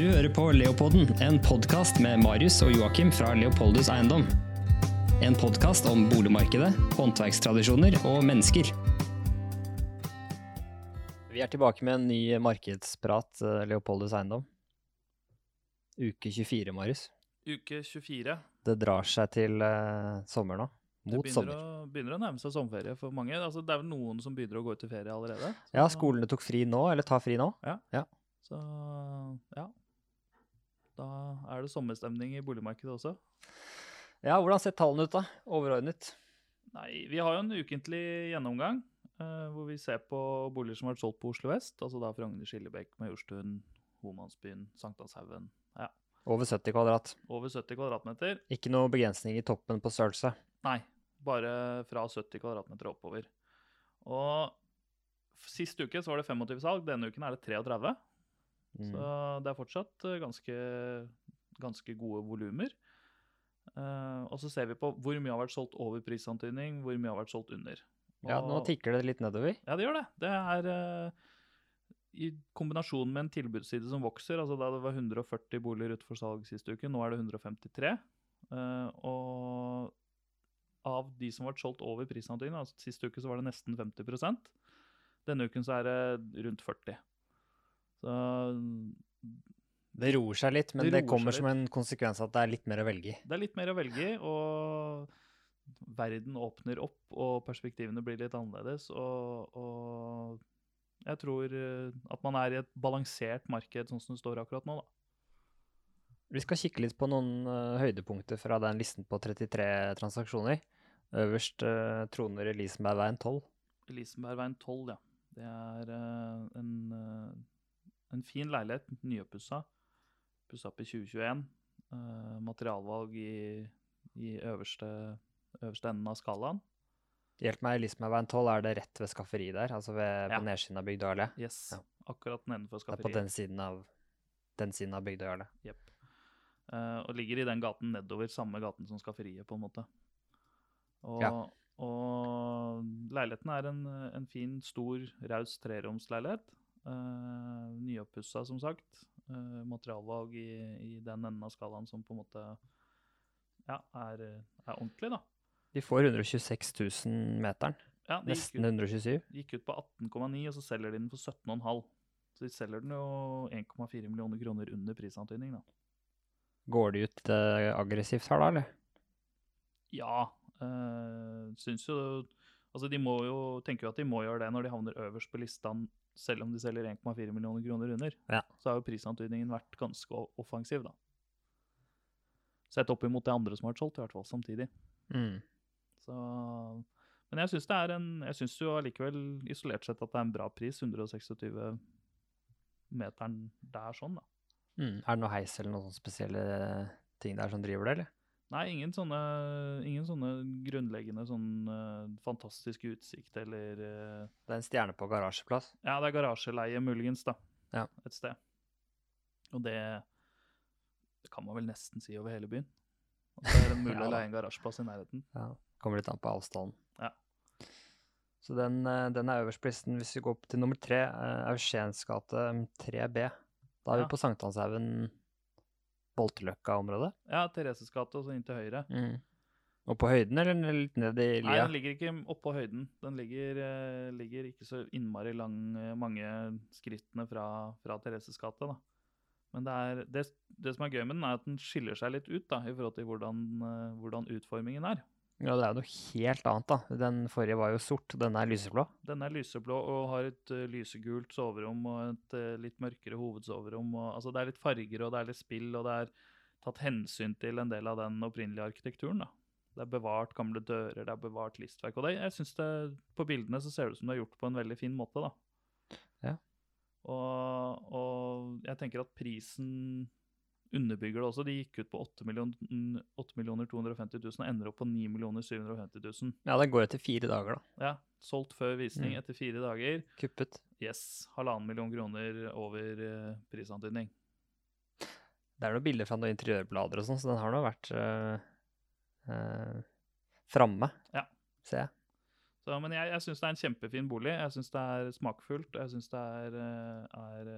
Du hører på Leopolden, en podkast med Marius og Joakim fra Leopoldus Eiendom. En podkast om boligmarkedet, håndverkstradisjoner og mennesker. Vi er tilbake med en ny markedsprat, eh, Leopoldus Eiendom. Uke 24, Marius. Uke 24. Det drar seg til uh, sommer nå. Det begynner sommer. å, begynner å nærme seg sommerferie for mange. Altså, det er vel noen som begynner å gå ut i ferie allerede. Ja, skolene tok fri nå, eller tar fri nå. Så ja. Da er det sommerstemning i boligmarkedet også. Ja, hvordan ser tallene ut da? Overordnet. Nei, vi har jo en ukentlig gjennomgang uh, hvor vi ser på boliger som har vært solgt på Oslo vest. Altså da Frogner, Skillebekk, Majorstuen, Homansbyen, Sankthanshaugen. Ja, Over 70 kvadrat. over 70 kvadratmeter. Ikke noe begrensning i toppen på størrelse. Nei, bare fra 70 kvadratmeter oppover. Og sist uke så var det 25 salg, denne uken er det 33. Mm. Så det er fortsatt eh, ganske, ganske gode volumer. Uh, og så ser vi på hvor mye har vært solgt over prisantydning, hvor mye har vært solgt under. Ja, nå tikker det litt nedover. Ja, det gjør det. Det er uh, i kombinasjon med en tilbudsside som vokser. altså Da det var 140 boliger ute for salg sist uke, nå er det 153. Uh, og av de som ble solgt over prisantydning, altså sist uke så var det nesten 50 Denne uken så er det rundt 40 Så Det roer seg litt, men Det det, kommer som en konsekvens at det er litt mer å velge i. det er litt mer å velge i, og verden åpner opp, og perspektivene blir litt annerledes. Og, og jeg tror eh, at man er i et balansert marked sånn som det står akkurat nå, da. Vi skal kikke litt på noen uh, høydepunkter fra den listen på 33 transaksjoner. Øverst uh, troner Elisenbergveien 12. Elisenbergveien 12, ja. Det er uh, en, en fin leilighet, nyoppussa. Pussa opp i 2021. Uh, materialvalg i, i øverste, øverste enden av skalaen. Hjelp meg, Lismaveien 12, er det rett ved skafferiet der? Altså ved, Ja. på nedsiden av Bygdøy allé? Yes, Ja. akkurat nedenfor Det er på den siden av, den siden av Bygdøy allé. Yep. Uh, og ligger i den gaten nedover, samme gaten som skafferiet, på en måte. Og, Ja. og leiligheten er en, en fin, stor, raus treromsleilighet. Uh, Nyoppussa, som sagt. Uh, materialvalg i, i den enden av skalaen som på en måte ja, er, er ordentlig, da. De får 126 000 meteren. Ja, Nesten ut, 127. gikk ut på 18,9, og så selger de den for 17,5. Så de selger den jo 1,4 millioner kroner under prisantydning, da. Går de ut uh, aggressivt her, da, eller? Ja, Uh, syns jo Altså, de må jo tenker jo at de må gjøre det når de havner øverst på lista, selv om de selger 1,4 millioner kroner under. Ja. Så har jo prisantydningen vært ganske offensiv, da. Sett opp imot det andre som har solgt, i hvert fall samtidig. Mm. Så Men jeg syns det er en Jeg syns jo allikevel isolert sett at det er en bra pris. 126 meteren der sånn, da. Mm. Er det noe heis eller noen spesielle ting der som driver det, eller? Nei, ingen sånne, ingen sånne grunnleggende sånn uh, fantastisk utsikt eller uh, Det er en stjerne på garasjeplass. Ja, det er garasjeleie muligens, da. Ja. Et sted. Og det, det kan man vel nesten si over hele byen. At det er mulig å leie en garasjeplass i nærheten. Ja. Kommer litt an på avstanden. Ja. Så den, eh, den er øverst på listen. Hvis vi går opp til nummer tre, Aursens gate 3B. Da er Ja. vi på Sankthanshaugen, Bolteløkka-området. Ja, Thereses gate og så inn til høyre. Mm. Og på høyden, eller litt ned i lia? Nei, den ligger ikke oppå høyden. Den ligger, eh, ligger ikke så innmari lang, eh, mange skrittene fra, fra Thereses gate, da. Men det, er, det, det som er gøy med den, er at den skiller seg litt ut da, i forhold til hvordan, eh, hvordan utformingen er. Ja, det er jo noe helt annet, da. Den forrige var jo sort, denne er lyseblå. Den er lyseblå og har et uh, lysegult soverom og et uh, litt mørkere hovedsoverom. Og, altså det er litt farger og det er litt spill, og det er tatt hensyn til en del av den opprinnelige arkitekturen. da. Det er bevart gamle dører, det er bevart listverk. Og det, jeg synes det, på bildene så ser det ut som det er gjort på en veldig fin måte. da. Ja. Og, og jeg tenker at prisen underbygger det også. De gikk ut på 8 millioner, 8 millioner 250 000 og ender opp på 9 millioner 750 000. Ja, det går etter fire dager, da. Ja, solgt før visning Mm. etter fire dager. Kuppet. Yes, halvannen million kroner over uh, prisantydning. Det er noen bilder fra noen interiørblader og sånn, så den har nå vært uh, framme, Ja. ser jeg. Så, men jeg, jeg syns det er en kjempefin bolig. Jeg syns det er smakfullt. Jeg syns det er, er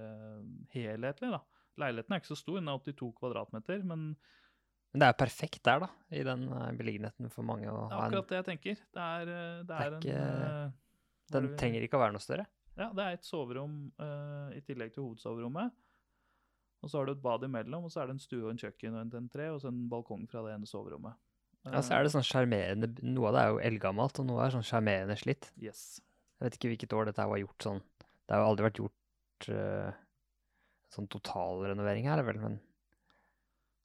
helhetlig. da. Leiligheten er ikke så stor, den er 82 kvadratmeter, men Men det er perfekt der, da, i den eh, beliggenheten for mange å det er ha en akkurat det jeg tenker. Det er, eh, det er er, en ikke- en er Den vi- trenger ikke å være noe større. Ja, det er et soverom uh, i tillegg til hovedsoverommet. Og så har du et bad imellom, og så er det en stue og en kjøkken og en entré, og så en balkong fra det ene soverommet. Ja, så er det sånn sjarmerende Noe av det er jo eldgammelt, og noe er sånn sjarmerende slitt. Eh, Yes. Jeg vet ikke hvilket år dette var gjort sånn. Det har jo aldri vært gjort uh, sånn totalrenovering her, vel, men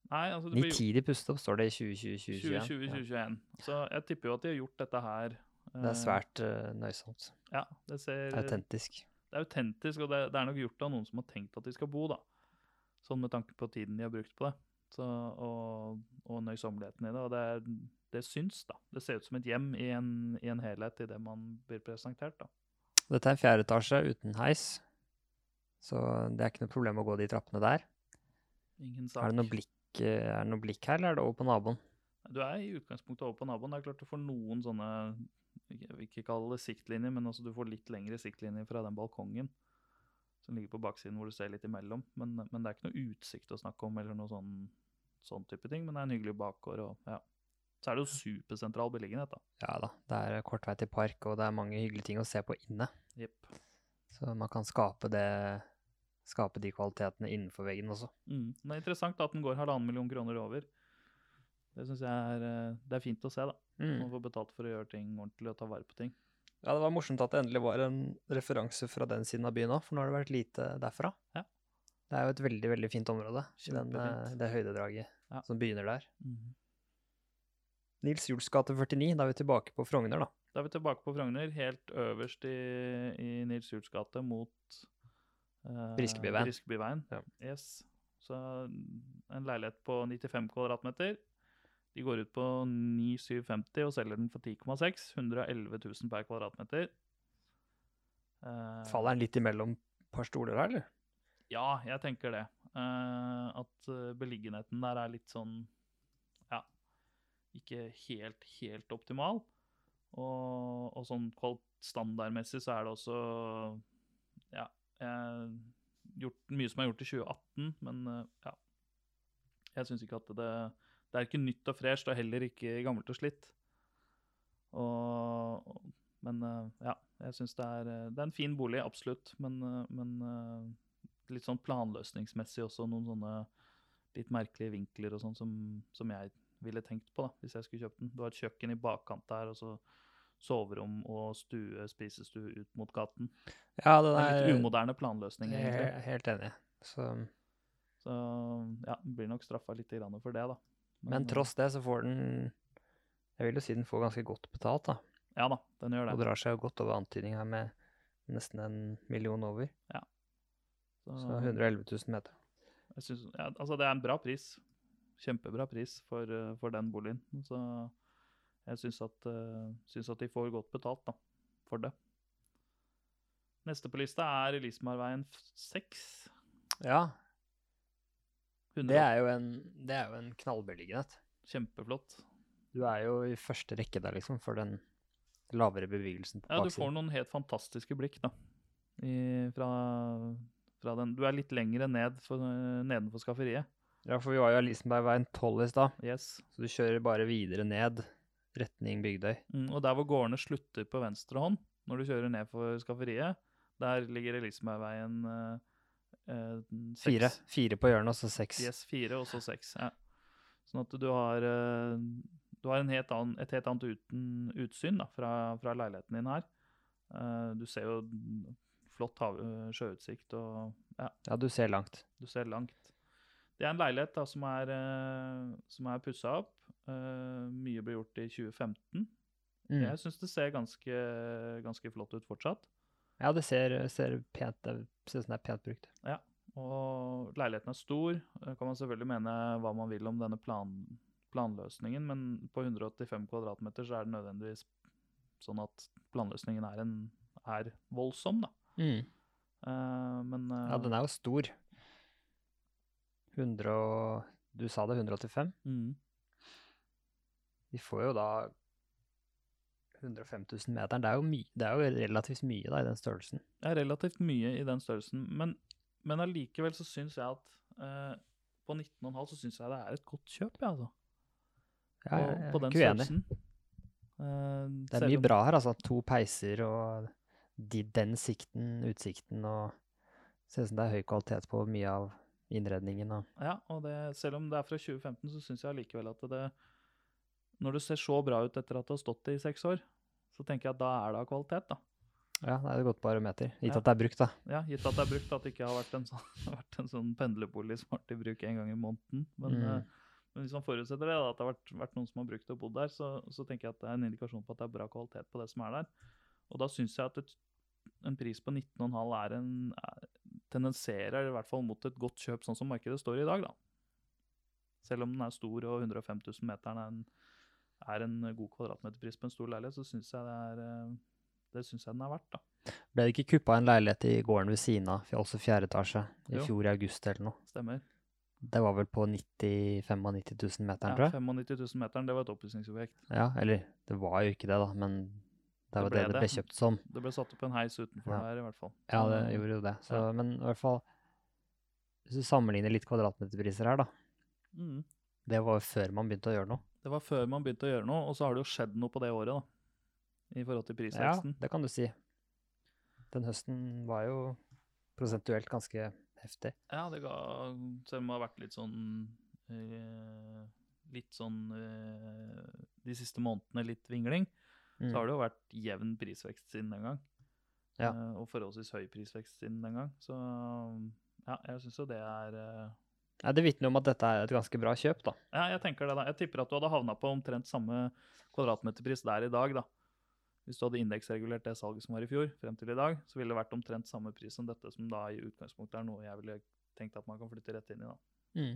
Nei, altså det blir Nitidig pustet opp, står det i 2020-2021. 2020-2021. Så jeg tipper jo at de har gjort dette her Det er eh, svært uh, nøysomt. Ja, det ser Autentisk. Det er autentisk, og det, det er nok gjort av noen som har tenkt at de skal bo, da. Sånn med tanke på tiden de har brukt på det. Så, og, og nøysommeligheten i det. Og det, er, det syns, da. Det ser ut som et hjem i en, i en helhet i det man blir presentert, da. Dette er en fjerde etasje uten heis, så det er ikke noe problem å gå de trappene der. Ingen sak. Er det noe blikk, eh, er det noe blikk her, eller er det over på naboen? Du er i utgangspunktet over på naboen. Det er klart du får noen sånne Jeg vil ikke kalle det siktlinjer, men altså du får litt lengre siktlinjer fra den balkongen som ligger på baksiden, hvor du ser litt imellom. Men, men det er ikke noe utsikt å snakke om, eller noe sånn, sånn type ting. Men det er en hyggelig bakgård, og ja. Så er det jo supersentral beliggenhet, da. Ja da, det er kort vei til park, og det er mange hyggelige ting å se på inne. Yep. Så man kan skape det Skape de kvalitetene innenfor veggen også. Mm. Det er interessant at den går halvannen million kroner over. Det syns jeg er, eh, det er fint å se, da. Man Mm. får betalt for å gjøre ting ordentlig og ta vare på ting. Ja, det var morsomt at det endelig var en referanse fra den siden av byen òg, for nå har det vært lite derfra. Ja. Det er jo et veldig, veldig fint område, den, eh, det høydedraget Ja. som begynner der. Nils Juls gate 49, da er vi tilbake på Frogner, da. Da er vi tilbake på Frogner, helt øverst i, i Nils Juls gate mot eh, Briskebyveien. Ja. Yes. Så en leilighet på 95 kvadratmeter. De går ut på 9750 og selger den for 10,6. 111 000 per kvadratmeter. Uh, Faller den litt imellom et par stoler her, eller? Ja, jeg tenker det. Uh, at beliggenheten der er litt sånn Ja, ikke helt, helt optimal. Og, og sånn standardmessig så er det også jeg, gjort, mye som er gjort i 2018, men eh, ja. Jeg syns ikke at det Det er ikke nytt og fresht, og heller ikke gammelt og slitt. Og, men eh, ja, jeg syns det, eh, det er en fin bolig, absolutt. Men, eh, men eh, litt sånn planløsningsmessig også noen sånne litt merkelige vinkler og sånn som, som jeg ville tenkt på da, hvis jeg skulle kjøpt den. Du har et kjøkken i bakkant der, og så soverom og stue, spisestue ut mot gaten. Ja, den Det er litt umoderne planløsning, Jeg er helt enig. Så, Så ja, blir nok straffa litt for det, da. men Men, tross det så får den Jeg vil jo si den får ganske godt betalt, da. Ja da, den gjør Og det. drar seg jo godt over antydninga med nesten en million over. Ja. Så 111 000 meter. Jeg synes, ja, altså det er en bra pris. Kjempebra pris for, eh, for den boligen. Så jeg syns at, eh, syns at de får godt betalt da, for det. Neste på lista er Elismarveien 6. Ja, det er jo en, det er jo en knallbeliggenhet. Kjempeflott. Du er jo i første rekke der, liksom, for den lavere bevegelsen på Ja, du får noen helt fantastiske blikk da. I, fra, fra den. Du er litt lengre ned for, nedenfor skafferiet. Ja, for vi var jo av Lisenbergveien 12 i stad, Yes. så du kjører bare videre ned, retning Bygdøy. Mm, og der hvor gårdene slutter på venstre hånd, når du kjører ned for skafferiet, der ligger Elisabethveien eh, eh, seks. Fire. Fire på hjørnet, og så seks. Yes, fire, og så seks. Ja. Sånn at du har, eh, du har en helt annen, et helt annet uten, utsyn da, fra, fra leiligheten din her. Eh, du ser jo flott hav, sjøutsikt, og ja, Ja, du ser langt. du ser langt. Det er en leilighet da, som er, uh, som er pussa opp. Eh, mye ble gjort i 2015. Mm. Jeg syns det ser ganske, ganske flott ut fortsatt. Ja, det ser, ser pent ser ut som det er pent brukt. Ja, Og leiligheten er stor. Eh, Kan man selvfølgelig mene hva man vil om denne plan, planløsningen, men på 185 kvadratmeter så er det nødvendigvis sånn at planløsningen er, en, er voldsom, da. Mm. Uh, men uh, Ja, den er jo stor. 100 og Du sa det, 185? mm, De får jo da 105 000 meteren. Det er jo, det er jo relativt mye da, i den størrelsen. det er relativt mye i den størrelsen. Men, men allikevel så syns jeg at eh, på 19,5 så syns jeg det er et godt kjøp, jeg, altså. Ja, På, jeg er ikke uenig. Eh, Det er mye om- bra her, altså. To peiser og de, den sikten, utsikten og Ser ut som det er høy kvalitet på mye av innredningen og Ja, og det, selv om det er fra 2015, så syns jeg allikevel at det Når det ser så bra ut etter at du har stått det i seks år, så tenker jeg at da er det av kvalitet, da. Ja, det er et godt barometer. Gitt Ja. at det er brukt, da. Ja, Gitt at det er brukt, at det ikke har vært en sånn, sånn pendlerbolig som har vært i bruk en gang i måneden. Men, Mm. uh, men hvis man forutsetter det, da, at det har vært, vært noen som har brukt det og bodd der, så, så tenker jeg at det er en indikasjon på at det er bra kvalitet på det som er der. Og da syns jeg at et, en pris på 19,5 er en er, tendenserer i hvert fall mot et godt kjøp, sånn som markedet står i dag, da. Selv om den er stor og 105 000 meteren er en, er en god kvadratmeterpris på en stor leilighet, så syns jeg det er eh, det syns jeg den er verdt, da. Ble det ikke kuppa en leilighet i gården ved siden av, også fjerde etasje, i Jo. fjor i august eller noe? Stemmer. Det var vel på 90 95 000 meteren, tror Ja, jeg? 95 000 meteren, det var et oppussingsobjekt. Ja, eller det var jo ikke det, da, men det var det det det. ble kjøpt som. Det ble satt opp en heis utenfor Ja. der, i hvert fall. Ja, det gjorde jo det. Så, ja. Men i hvert fall Hvis du sammenligner litt kvadratmeterpriser her, da. Mm. Det var jo før man begynte å gjøre noe. Det var før man begynte å gjøre noe, og så har det jo skjedd noe på det året, da. I forhold til prisveksten. Ja, det kan du si. Den høsten var jo prosentuelt ganske heftig. Ja, det ga Selv om det har vært litt sånn eh, Litt sånn eh, De siste månedene litt vingling, Mm. så har det jo vært jevn prisvekst siden den gang. Ja. Eh, og forholdsvis høy prisvekst siden den gang. Så ja, jeg syns jo det er Ja, det vitner om at dette er et ganske bra kjøp, da. Ja, jeg tenker det da. Jeg tipper at du hadde havna på omtrent samme kvadratmeterpris der i dag, da. Hvis du hadde indeksregulert det salget som var i fjor, frem til i dag, så ville det vært omtrent samme pris som dette, som da i utgangspunktet er noe jeg ville tenkt at man kan flytte rett inn i, da.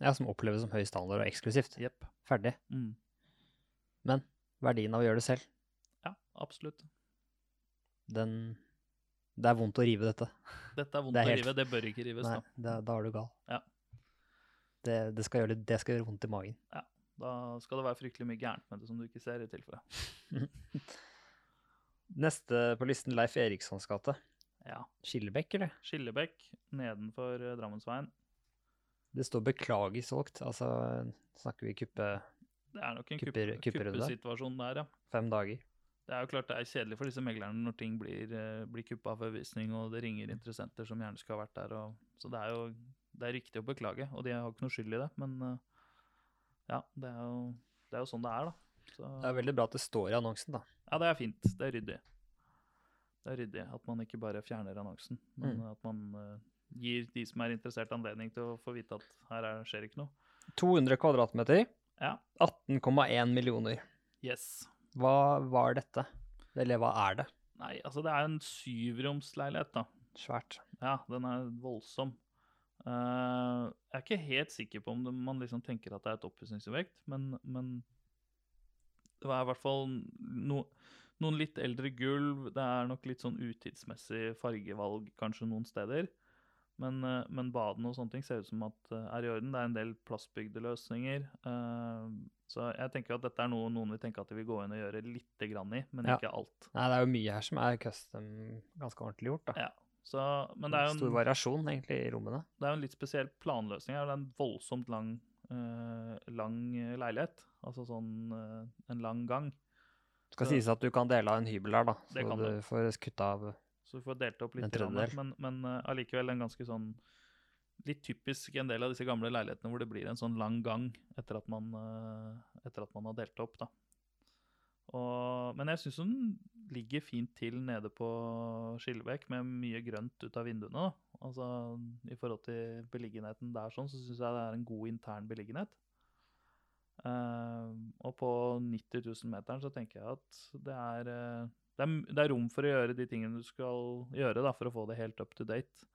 Ja, Som oppleves som høy standard og eksklusivt. Yep. Ferdig. Mm. Men verdien av å gjøre det selv, Ja, absolutt. den Det er vondt å rive dette. Dette er vondt Det er å rive, det bør ikke rives, Nei, da. da, da er du gal. Ja. Det, det, skal gjøre, det skal gjøre vondt i magen. Ja, Da skal det være fryktelig mye gærent med det som du ikke ser, i tilfelle. Neste på listen, Leif Erikssons gate. Ja. Skillebekk, eller? Skillebekk nedenfor eh, Drammensveien. Det står 'beklager solgt', altså snakker vi kuppe Det er nok en Kupper- kuppe- kuppesituasjon der, ja. fem dager. Det er jo klart det er kjedelig for disse meglerne når ting blir, eh, blir kuppa før visning, og det ringer interessenter som gjerne skulle ha vært der. Og, så det er jo det er riktig å beklage, og de har ikke noe skyld i det. Men eh, ja, det er jo, det er jo sånn det er, da. Så, Det er veldig bra at det står i annonsen, da. ja, det er fint. Det er ryddig. Det er ryddig at man ikke bare fjerner annonsen, men Mm. at man uh, gir de som er interessert, anledning til å få vite at her er, skjer ikke noe. 200 kvadratmeter, Ja, 18,1 millioner. yes. Hva var dette? Eller hva er det? Nei, altså det er en syvromsleilighet, da. Svært. Ja, den er voldsom. Eh, jeg er ikke helt sikker på om det, man liksom tenker at det er et oppussingsobjekt, men, men det var i hvert fall no, noen litt eldre gulv. Det er nok litt sånn utidsmessig fargevalg kanskje noen steder. Men, uh, men badene og sånne ting ser ut som at uh, er i orden. Det er en del plastbygde løsninger. så jeg tenker at dette er noe noen vil tenke at de vil gå inn og gjøre lite grann i, men Ja. ikke alt. Nei, det er jo mye her som er custom, ganske ordentlig gjort, da. Ja, Så, men det er jo en, Stor variasjon, egentlig, i rommene. det er jo en litt spesiell planløsning. her. Det er en voldsomt lang, uh, lang eh, leilighet. Altså sånn uh, en lang gang. Det skal Så- sies at du kan dele av en hybel her, da. Så du du. får kutta av Så du får delt opp litt. Grann. Men, men uh, allikevel en ganske sånn Litt typisk en del av disse gamle leilighetene hvor det blir en sånn lang gang etter at man, etter at man har delt opp, da. Og, men jeg syns den ligger fint til nede på Skillebekk med mye grønt ut av vinduene. Da. Altså, I forhold til beliggenheten der, sånn, så syns jeg det er en god intern beliggenhet. Uh, og på 90 000 meteren så tenker jeg at det er, uh, det er, det er rom for å gjøre de tingene du skal gjøre da, for å få det helt up to date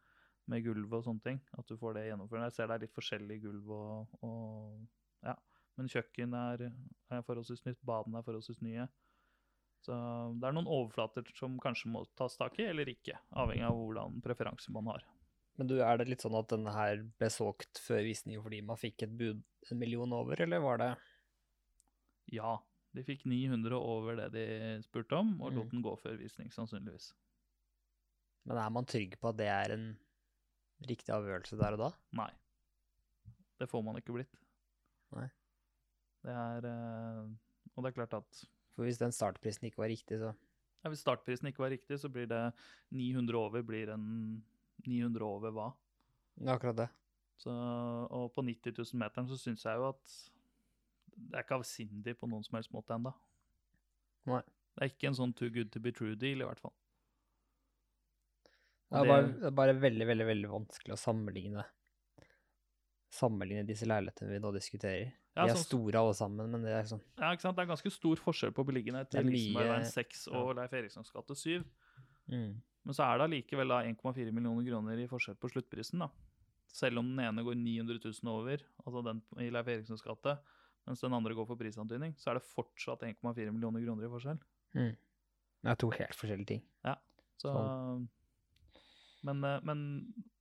med gulv og sånne ting. At du får det gjennomført. Jeg ser det er litt forskjellig gulv og, og ja. Men kjøkken er, er forholdsvis nytt, badene er forholdsvis nye. Så det er noen overflater som kanskje må tas tak i, eller ikke. Avhengig av hvordan preferanse man har. Men du, er det litt sånn at denne her ble solgt før visning fordi man fikk et bud en million over, eller var det Ja, de fikk 900 over det de spurte om, og Mm. lot den gå før visning, sannsynligvis. Men er man trygg på at det er en riktig avgjørelse der og da? Nei. Det får man ikke blitt. Nei. Det er eh, Og det er klart at For hvis den startprisen ikke var riktig, så ja, hvis startprisen ikke var riktig, så blir det 900 over blir en 900 over hva? Ja, akkurat det. Så, og på 90 000 meteren så syns jeg jo at det er ikke avsindig på noen som helst måte ennå. Nei. Det er ikke en sånn too good to be true-deal, i hvert fall. Det er, bare, det er bare veldig, veldig veldig vanskelig å sammenligne Sammenligne disse leilighetene vi nå diskuterer. Ja, de er sånn- store alle sammen, men det er sånn Ja, ikke sant? Det er ganske stor forskjell på beliggenhet til Lisebergveien 6 og Leif Erikssons gate 7. mm. Men så er det allikevel 1,4 millioner kroner i forskjell på sluttprisen. da. Selv om den ene går 900 000 over, altså den i Leif Erikssons gate, mens den andre går for prisantydning, så er det fortsatt 1,4 millioner kroner i forskjell. Mm. Det er to helt forskjellige ting. Ja, Så, Sånn. Men, eh, men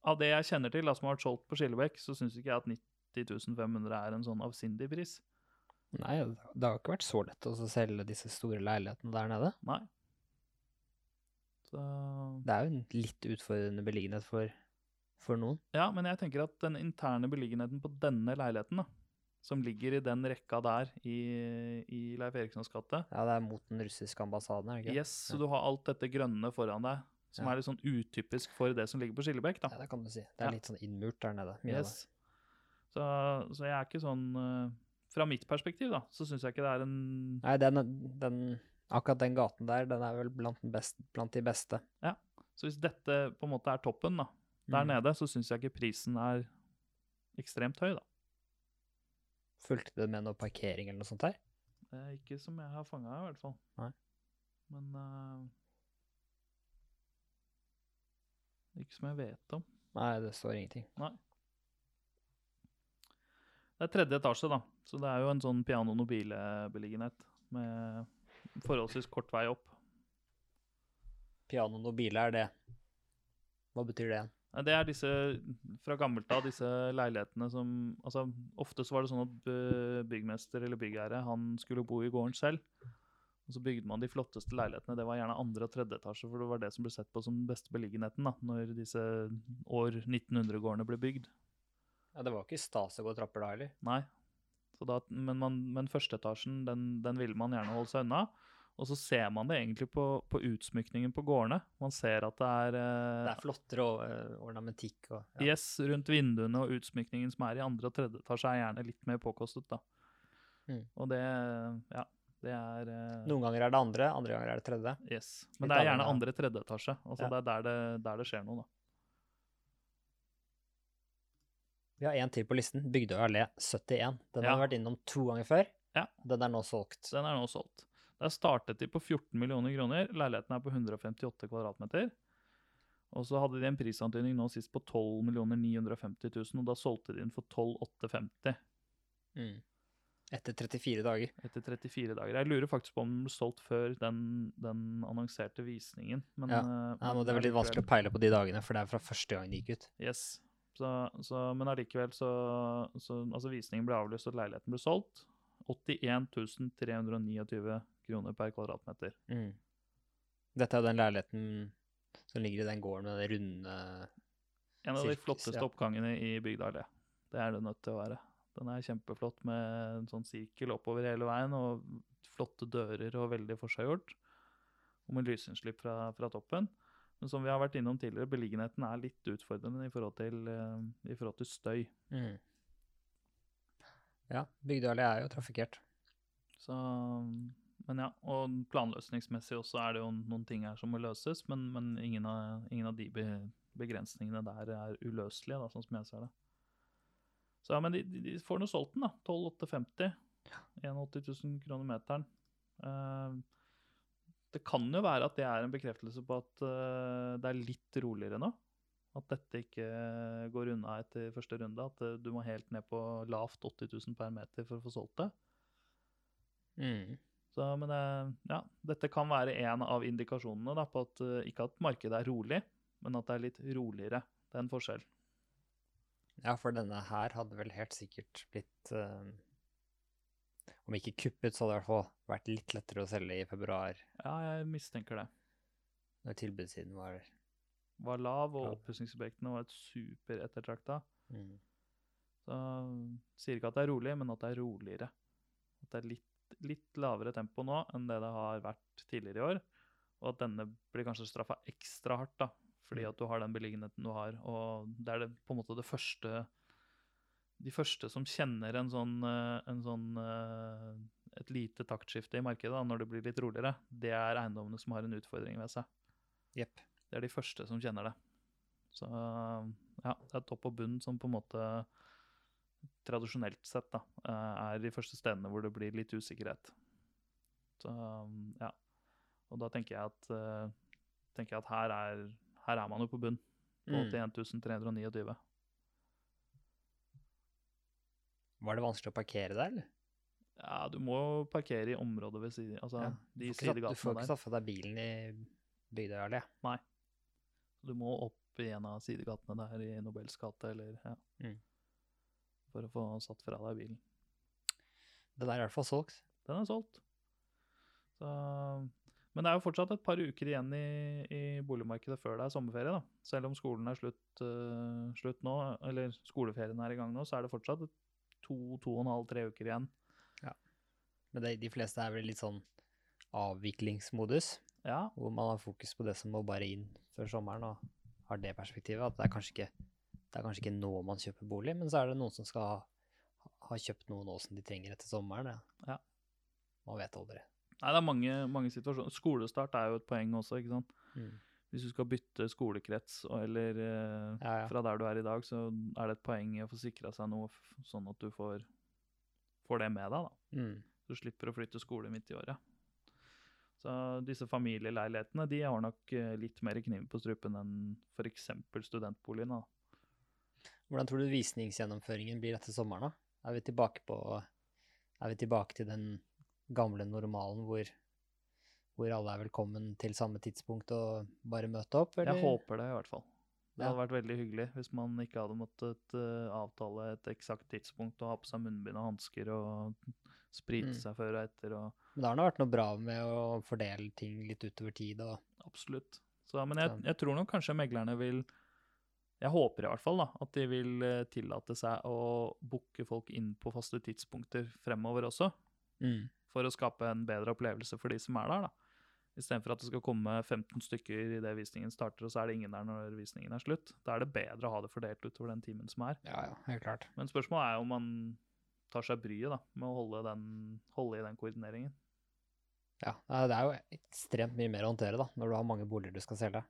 av det jeg kjenner til, da, som har vært solgt på Skillebekk, så syns ikke jeg at 90 500 er en sånn avsindig pris. Nei, det har ikke vært så lett å selge disse store leilighetene der nede. Nei. Så Det er jo en litt utfordrende beliggenhet for, for noen. Ja, men jeg tenker at den interne beliggenheten på denne leiligheten, da, som ligger i den rekka der i, i Leif Erikssons gate Ja, det er mot den russiske ambassaden, er det ikke? Yes, så du har alt dette grønne foran deg, som Ja. er litt sånn utypisk for det som ligger på Skillebekk, da. Ja, det kan du si. Det er litt sånn innmurt der nede. Yes. Så, så jeg er ikke sånn eh, Fra mitt perspektiv, da, så syns jeg ikke det er en Nei, den, den, akkurat den gaten der, den er vel blant, den best, blant de beste. Ja. Så hvis dette på en måte er toppen, da, der Mm. nede, så syns jeg ikke prisen er ekstremt høy, da. Fulgte det med noe parkering eller noe sånt der? Eh, ikke som jeg har fanga, i hvert fall. Nei. Men eh, Ikke som jeg vet om. Nei, det står ingenting. Det er tredje etasje, da, så det er jo en sånn piano nobile-beliggenhet med forholdsvis kort vei opp. Piano Nobile er det. Hva betyr det Det er disse fra gammelt av, disse leilighetene som Altså, ofte så var det sånn at byggmester eller byggherre, han skulle bo i gården selv. Og så bygde man de flotteste leilighetene. Det var gjerne andre og tredje etasje, for det var det som ble sett på som den beste beliggenheten da, når disse år 1900-gårdene ble bygd. Ja, det var ikke stas å gå trapper da heller. Nei. Så da, men, man, men førsteetasjen, den, den ville man gjerne holde seg unna. Og så ser man det egentlig på, på utsmykningen på gårdene. Man ser at det er, eh, Det er flottere eh, ornamentikk og ja. Yes, rundt vinduene og utsmykningen som er i andre og tredje etasje, er gjerne litt mer påkostet, da. Mm. Og det Ja, er eh, Noen ganger er det andre, andre ganger er det tredje. Yes. Men det er gjerne andre tredje etasje. Altså Ja. det er der det, der det skjer noe, da. Vi har en til på listen. Bygdøy allé 71. Den Ja. har vi vært innom to ganger før. Ja. Den er nå solgt. Den er nå solgt. Der startet de på 14 millioner kroner. Leiligheten er på 158 kvadratmeter. Og så hadde de en prisantydning nå sist på 12 950 000, og da solgte de den for 12 850 Mm. Etter 34 dager. etter 34 dager. Jeg lurer faktisk på om den ble solgt før den, den annonserte visningen. Men, Ja. eh, Ja, men det er litt vanskelig å peile på de dagene, for det er fra første gang de gikk ut. Yes. Så, så, men allikevel så, så Altså, visningen ble avlyst, og leiligheten ble solgt. 81 329 kroner per kvadratmeter. Mm. Dette er jo den leiligheten som ligger i den gården med den runde En av de flotteste ja. oppgangene i Bygdøy det. Det er det nødt til å være. Den er kjempeflott med en sånn sirkel oppover hele veien, og flotte dører og veldig forseggjort. Og med lysinnslipp fra, fra toppen. Men som vi har vært innom tidligere, beliggenheten er litt utfordrende i forhold til, eh, i forhold til støy. mm. Ja, Bygdøy er jo trafikkert. Så, men ja, og planløsningsmessig også er det jo noen ting her som må løses, men, men ingen, av, ingen av de begrensningene der er uløselige, da, sånn som jeg ser det. Så ja, men de, de, får nå solgt den, da. 12,850. 81 000 kroner meteren. Uh, det kan jo være at det er en bekreftelse på at uh, det er litt roligere nå. At dette ikke går unna etter første runde. At uh, du må helt ned på lavt 80 000 per meter for å få solgt det. Mm. Så, men ja, dette kan være en av indikasjonene da, på at ikke at markedet er rolig, men at det er litt roligere. Det er en forskjell. Ja, for denne her hadde vel helt sikkert blitt eh, Om ikke kuppet, så hadde det i hvert fall vært litt lettere å selge i februar, Ja, jeg mistenker det. når tilbudssiden var Var lav, og Lav. oppussingsobjektene var et super ettertrakta. mm. Så sier ikke at det er rolig, men at det er roligere. At det er litt, litt lavere tempo nå enn det det har vært tidligere i år. Og at denne blir kanskje straffa ekstra hardt, da, fordi Mm. at du har den beliggenheten du har. Og det er det, på en måte det første De første som kjenner en sånn, eh, en sånn eh, et lite taktskifte i markedet da, når det blir litt roligere, det er eiendommene som har en utfordring ved seg. Yep. Det er de første som kjenner det. Så ja, det er topp og bunn som på en måte tradisjonelt sett da, eh, er de første stedene hvor det blir litt usikkerhet. Så ja. Og da tenker jeg at, eh, tenker jeg at her, er, her er man jo på bunn. På Mm. 81 329. Var det vanskelig å parkere der, eller? Ja, du må parkere i området ved siden, altså Ja, de ikke satt- Du får ikke satt fra deg bilen i Bygdøyallé. Du må opp i en av sidegatene der i Nobels gate, eller ja. Mm. For å få satt fra deg bilen. Den er i hvert fall solgt. Den er solgt. Så, men det er jo fortsatt et par uker igjen i, i boligmarkedet før det er sommerferie. da. Selv om skolen er slutt, uh, slutt nå, eller skoleferien er i gang nå, så er det fortsatt to, to og en halv, tre uker igjen. Men det, de fleste er vel litt sånn avviklingsmodus, Ja, hvor man har fokus på det som må bare inn før sommeren, og har det perspektivet. At det er kanskje ikke, det er kanskje ikke nå man kjøper bolig, men så er det noen som skal ha, ha kjøpt noe nå som de trenger etter sommeren. Ja. Ja. Man vet aldri. Nei, det er mange, mange situasjoner. Skolestart er jo et poeng også, ikke sant. Mm. Hvis du skal bytte skolekrets eller eh, Ja, ja. fra der du er i dag, så er det et poeng i å få sikra seg noe sånn at du får, får det med deg, da. Mm. Du slipper å flytte skole midt i året. Så disse familieleilighetene de har nok eh, litt mer kniv på strupen enn f.eks. studentboligen. da. Hvordan tror du visningsgjennomføringen blir etter sommeren, da? Er vi tilbake på Er vi tilbake til den gamle normalen hvor, hvor alle er velkommen til samme tidspunkt og bare møte opp, eller? Jeg håper det, i hvert fall. Det Ja. hadde vært veldig hyggelig hvis man ikke hadde måttet uh, avtale et eksakt tidspunkt og ha på seg munnbind og hansker og sprite Mm. seg før og etter. og Men det har nå vært noe bra med å fordele ting litt utover tid og Absolutt. Så, men jeg, jeg tror nok kanskje meglerne vil Jeg håper i hvert fall da, at de vil eh, tillate seg å booke folk inn på faste tidspunkter fremover også, mm. For å skape en bedre opplevelse for de som er der. da. Istedenfor at det skal komme 15 stykker idet visningen starter, og så er det ingen der når visningen er slutt. Da er det bedre å ha det fordelt utover den timen som er. Ja, ja, helt klart. Men spørsmålet er jo om man tar seg bryet da, med å holde, den, holde i den koordineringen. Ja, det er jo ekstremt mye mer å håndtere da, når du har mange boliger du skal selge.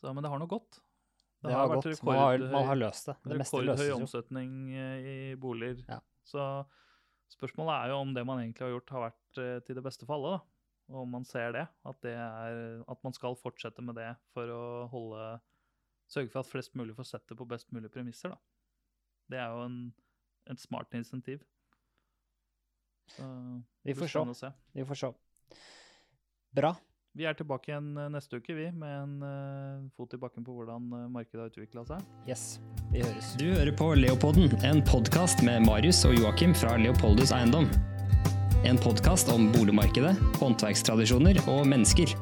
Så, men det har noe gått. Det, har. Man har, man har løst det. Det rekordhøy omsetning i boliger. Ja. Så spørsmålet er jo om det man egentlig har gjort, har vært eh, til det beste for alle. da. Og om man ser det, at, det er, at man skal fortsette med det for å holde Sørge for at flest mulig får sett det på best mulig premisser. da. Det er jo en, et smart insentiv. Så Vi får se. Vi får se. Bra. Vi er tilbake igjen eh, neste uke, vi, med en uh, fot i bakken på hvordan markedet har utvikla seg. Yes, vi høres. Du hører på Leopodden, en podkast med Marius og Joakim fra Leopoldus Eiendom. En podkast om boligmarkedet, håndverkstradisjoner og mennesker.